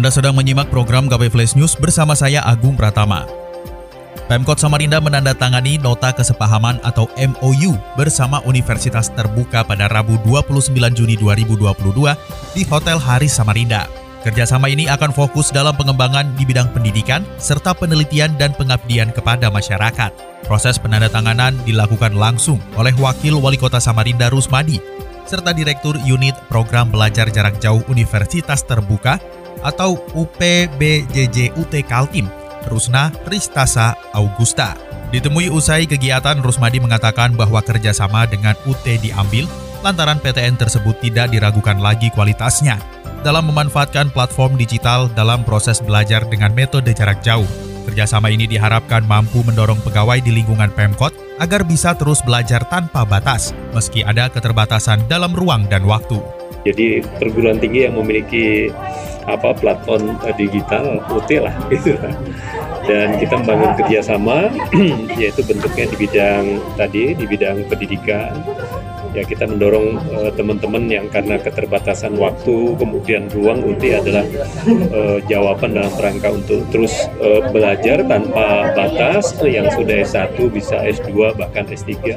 Anda sedang menyimak program KP Flash News bersama saya Agung Pratama. Pemkot Samarinda menandatangani nota kesepahaman atau MOU bersama Universitas Terbuka pada Rabu 29 Juni 2022 di Hotel Haris Samarinda. Kerjasama ini akan fokus dalam pengembangan di bidang pendidikan serta penelitian dan pengabdian kepada masyarakat. Proses penandatanganan dilakukan langsung oleh Wakil Wali Kota Samarinda Rusmadi serta Direktur Unit Program Belajar Jarak Jauh Universitas Terbuka atau UPBJJ UT Kaltim, Rusna Ristasa Augusta. Ditemui usai kegiatan, Rusmadi mengatakan bahwa kerjasama dengan UT diambil lantaran PTN tersebut tidak diragukan lagi kualitasnya dalam memanfaatkan platform digital dalam proses belajar dengan metode jarak jauh. Kerjasama ini diharapkan mampu mendorong pegawai di lingkungan Pemkot agar bisa terus belajar tanpa batas, meski ada keterbatasan dalam ruang dan waktu. Jadi perguruan tinggi yang memiliki apa platform uh, digital UT lah gitu dan kita membangun kerjasama yaitu bentuknya di bidang tadi di bidang pendidikan ya kita mendorong uh, teman-teman yang karena keterbatasan waktu kemudian ruang UT adalah uh, jawaban dalam rangka untuk terus uh, belajar tanpa batas. Yang sudah S1 bisa S2 bahkan S3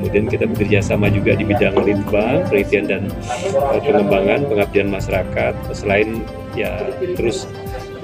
kemudian kita bekerja sama juga di bidang litbang penelitian dan uh, pengembangan pengabdian masyarakat. Selain ya terus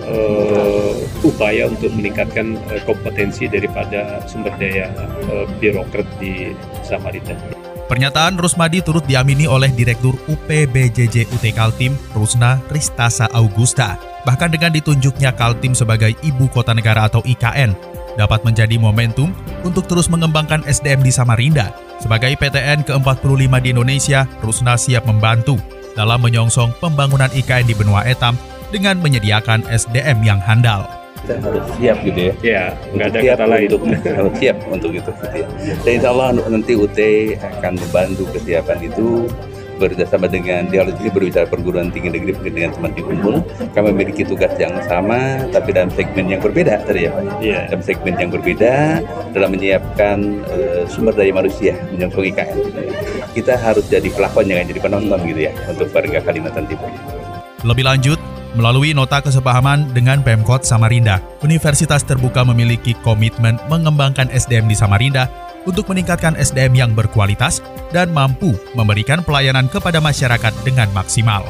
uh, upaya untuk meningkatkan uh, kompetensi daripada sumber daya uh, birokrat di Samarinda. Pernyataan Rusmadi turut diamini oleh Direktur UPBJJ UT Kaltim, Rusna Ristasa Augusta. Bahkan dengan ditunjuknya Kaltim sebagai Ibu Kota Negara atau IKN, dapat menjadi momentum untuk terus mengembangkan SDM di Samarinda. Sebagai PTN ke-45 di Indonesia, Rusna siap membantu dalam menyongsong pembangunan IKN di benua Etam dengan menyediakan SDM yang handal kita harus siap gitu ya. Iya, nggak ada kata lain. Untuk, harus siap untuk itu. Gitu ya. Dan insya Allah nanti UT akan membantu kesiapan itu bekerjasama dengan dia harus berbicara perguruan tinggi negeri dengan teman di kumpul kami memiliki tugas yang sama tapi dalam segmen yang berbeda tadi ya Pak yeah. dalam segmen yang berbeda dalam menyiapkan uh, sumber daya manusia menyongsong IKN kita harus jadi pelakon jangan jadi penonton gitu ya untuk warga Kalimantan Timur lebih lanjut Melalui nota kesepahaman dengan Pemkot Samarinda, Universitas Terbuka memiliki komitmen mengembangkan SDM di Samarinda untuk meningkatkan SDM yang berkualitas dan mampu memberikan pelayanan kepada masyarakat dengan maksimal.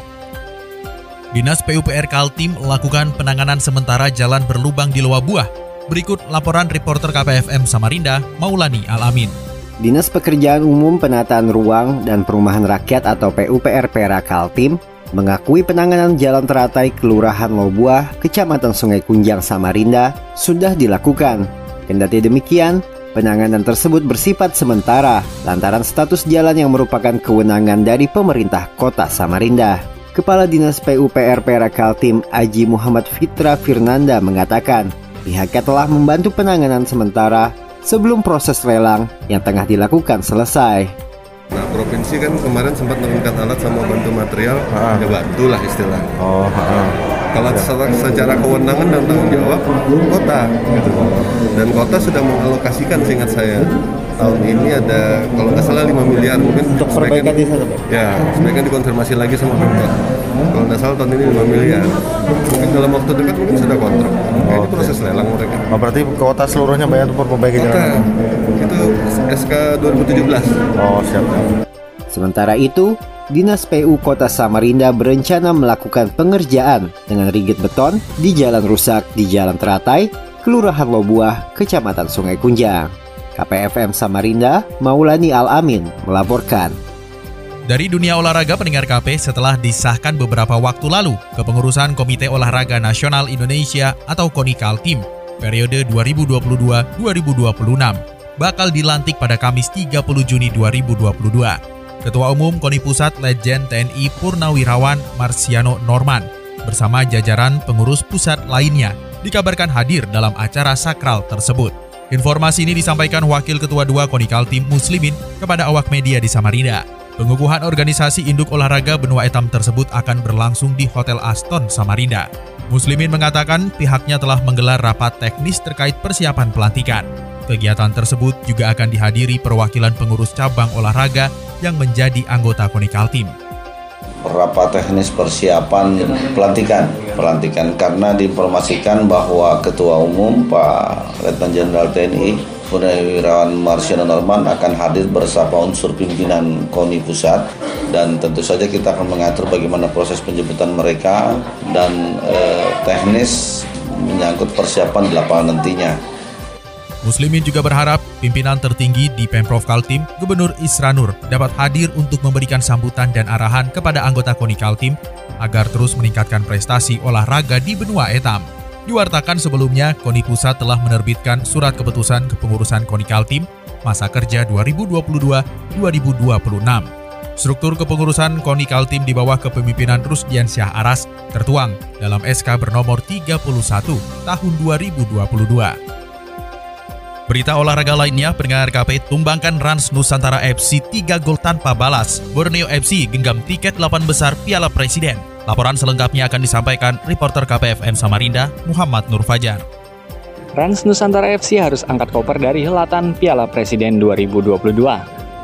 Dinas PUPR Kaltim melakukan penanganan sementara jalan berlubang di Loa Buah. Berikut laporan reporter KPFM Samarinda, Maulani Alamin. Dinas Pekerjaan Umum Penataan Ruang dan Perumahan Rakyat atau PUPR Pera Kaltim mengakui penanganan jalan teratai Kelurahan Lobuah, Kecamatan Sungai Kunjang, Samarinda sudah dilakukan. Kendati demikian, penanganan tersebut bersifat sementara lantaran status jalan yang merupakan kewenangan dari pemerintah kota Samarinda. Kepala Dinas PUPR Kaltim Aji Muhammad Fitra Firnanda mengatakan, pihaknya telah membantu penanganan sementara sebelum proses lelang yang tengah dilakukan selesai. Provinsi kan kemarin sempat menurunkan alat sama bantu material, ha. ya bantu lah istilahnya. Oh, ha. Kalau secara, secara kewenangan dan tanggung jawab kota, gitu. dan kota sudah mengalokasikan seingat saya tahun ini ada kalau nggak salah 5 miliar mungkin. Untuk perbaikan di sana ya sebaiknya dikonfirmasi lagi sama pemkot kalau nggak salah tahun ini 5 miliar. Mungkin dalam waktu dekat mungkin sudah kontrak. Oh, proses lelang mereka. Oh, berarti kota seluruhnya bayar untuk perbaiki jalan? Itu SK 2017 oh siap sementara itu Dinas PU Kota Samarinda berencana melakukan pengerjaan dengan rigid beton di jalan rusak di Jalan Teratai, Kelurahan Lobuah, Kecamatan Sungai Kunjang. KPFM Samarinda, Maulani Al-Amin melaporkan. Dari dunia olahraga pendengar KP setelah disahkan beberapa waktu lalu kepengurusan Komite Olahraga Nasional Indonesia atau KONIKAL Team periode 2022-2026 bakal dilantik pada Kamis 30 Juni 2022. Ketua Umum KONI Pusat Legend TNI Purnawirawan Marsiano Norman bersama jajaran pengurus pusat lainnya dikabarkan hadir dalam acara sakral tersebut. Informasi ini disampaikan Wakil Ketua 2 Konikal Tim Muslimin kepada awak media di Samarinda. Pengukuhan organisasi induk olahraga benua etam tersebut akan berlangsung di Hotel Aston, Samarinda. Muslimin mengatakan pihaknya telah menggelar rapat teknis terkait persiapan pelantikan. Kegiatan tersebut juga akan dihadiri perwakilan pengurus cabang olahraga yang menjadi anggota Konikal Team. Rapat teknis persiapan pelantikan, pelantikan karena diinformasikan bahwa Ketua Umum Pak Letnan Jenderal TNI Purnawirawan Marsiano Norman akan hadir bersama unsur pimpinan KONI Pusat dan tentu saja kita akan mengatur bagaimana proses penjemputan mereka dan eh, teknis menyangkut persiapan di lapangan nantinya. Muslimin juga berharap pimpinan tertinggi di Pemprov Kaltim, Gubernur Isranur, dapat hadir untuk memberikan sambutan dan arahan kepada anggota KONI Kaltim agar terus meningkatkan prestasi olahraga di benua etam. Diwartakan sebelumnya, KONI Pusat telah menerbitkan surat keputusan kepengurusan KONI Kaltim masa kerja 2022-2026. Struktur kepengurusan KONI Kaltim di bawah kepemimpinan Rusdian Syah Aras tertuang dalam SK bernomor 31 tahun 2022. Berita olahraga lainnya, pendengar KP tumbangkan Rans Nusantara FC 3 gol tanpa balas. Borneo FC genggam tiket 8 besar Piala Presiden. Laporan selengkapnya akan disampaikan reporter KPFM Samarinda, Muhammad Nur Fajar. Rans Nusantara FC harus angkat koper dari helatan Piala Presiden 2022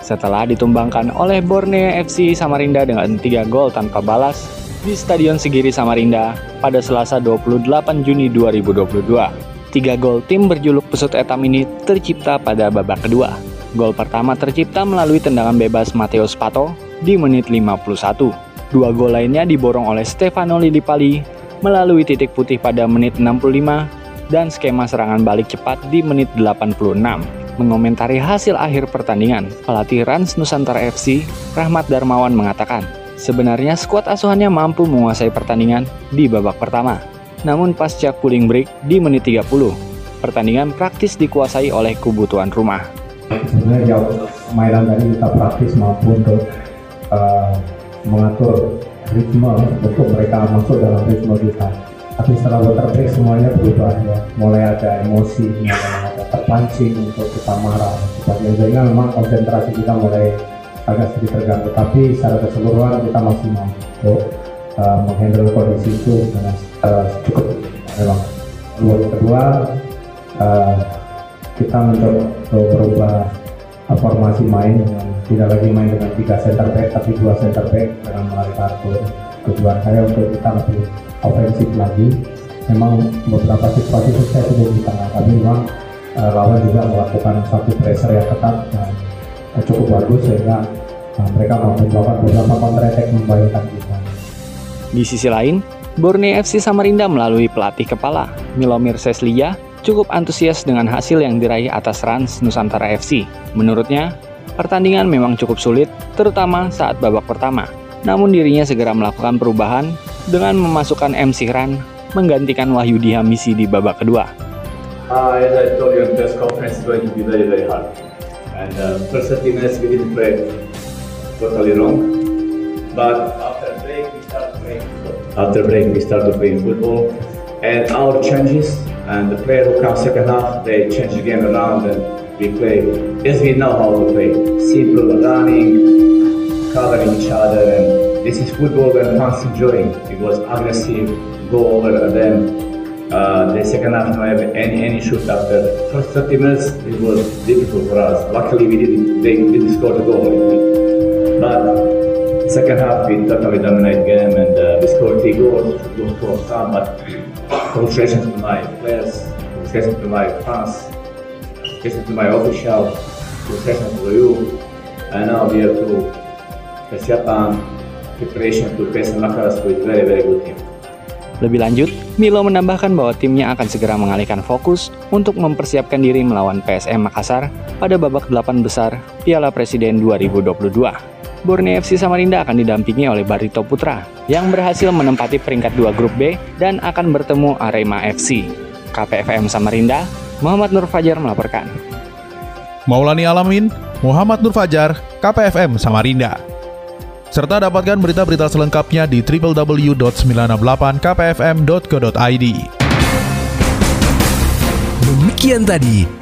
setelah ditumbangkan oleh Borneo FC Samarinda dengan 3 gol tanpa balas di Stadion Segiri Samarinda pada Selasa 28 Juni 2022. Tiga gol tim berjuluk pesut etam ini tercipta pada babak kedua. Gol pertama tercipta melalui tendangan bebas Mateus Pato di menit 51. Dua gol lainnya diborong oleh Stefano Lillipali melalui titik putih pada menit 65 dan skema serangan balik cepat di menit 86. Mengomentari hasil akhir pertandingan, pelatih Rans Nusantara FC, Rahmat Darmawan mengatakan, sebenarnya skuad asuhannya mampu menguasai pertandingan di babak pertama. Namun pasca cooling break di menit 30, pertandingan praktis dikuasai oleh kubu tuan rumah. Sebenarnya jauh mainan tadi kita praktis mampu untuk uh, mengatur ritme untuk mereka masuk dalam ritme kita. Tapi setelah water break semuanya berubah ya, mulai ada emosi, mulai ada terpancing untuk kita marah. Sehingga memang konsentrasi kita mulai agak sedikit terganggu. Tapi secara keseluruhan kita masih mampu uh, menghandle kondisi itu dengan uh, cukup memang. Yang kedua uh, kita mencoba berubah formasi main dengan tidak lagi main dengan tiga center back tapi dua center back dengan menarik kartu. Tujuan saya untuk kita lebih ofensif lagi. Memang beberapa situasi sukses sudah di tengah tapi memang uh, lawan juga melakukan satu pressure yang ketat dan cukup bagus sehingga uh, mereka mampu melakukan beberapa counter attack membahayakan kita. Di sisi lain, Borneo FC Samarinda melalui pelatih kepala, Milomir Seslia, cukup antusias dengan hasil yang diraih atas Rans Nusantara FC. Menurutnya, pertandingan memang cukup sulit, terutama saat babak pertama. Namun dirinya segera melakukan perubahan dengan memasukkan MC Ran menggantikan Wahyudi Hamisi di babak kedua. Uh, I told you, press conference going hard. And first 30 minutes we didn't play totally wrong. But after break, we started playing football, and our changes and the player who comes second half, they change the game around and we play as we know how to play. Simple running, covering each other, and this is football when fans enjoying. It was aggressive, go over them. Uh, the second half, no have any any shoot after first 30 minutes. It was difficult for us. Luckily, we didn't they didn't score the goal, but second half we totally dominate game and uh, we scored three goals, goals for some, but congratulations to my players, congratulations to my fans, congratulations to my official, congratulations to you. And now we have to persiapan preparation to face Makaras with very very good team. Lebih lanjut, Milo menambahkan bahwa timnya akan segera mengalihkan fokus untuk mempersiapkan diri melawan PSM Makassar pada babak 8 besar Piala Presiden 2022. Borneo FC Samarinda akan didampingi oleh Barito Putra yang berhasil menempati peringkat 2 grup B dan akan bertemu Arema FC. KPFM Samarinda, Muhammad Nur Fajar melaporkan. Maulani Alamin, Muhammad Nur Fajar, KPFM Samarinda. Serta dapatkan berita-berita selengkapnya di www.968kpfm.co.id. Demikian tadi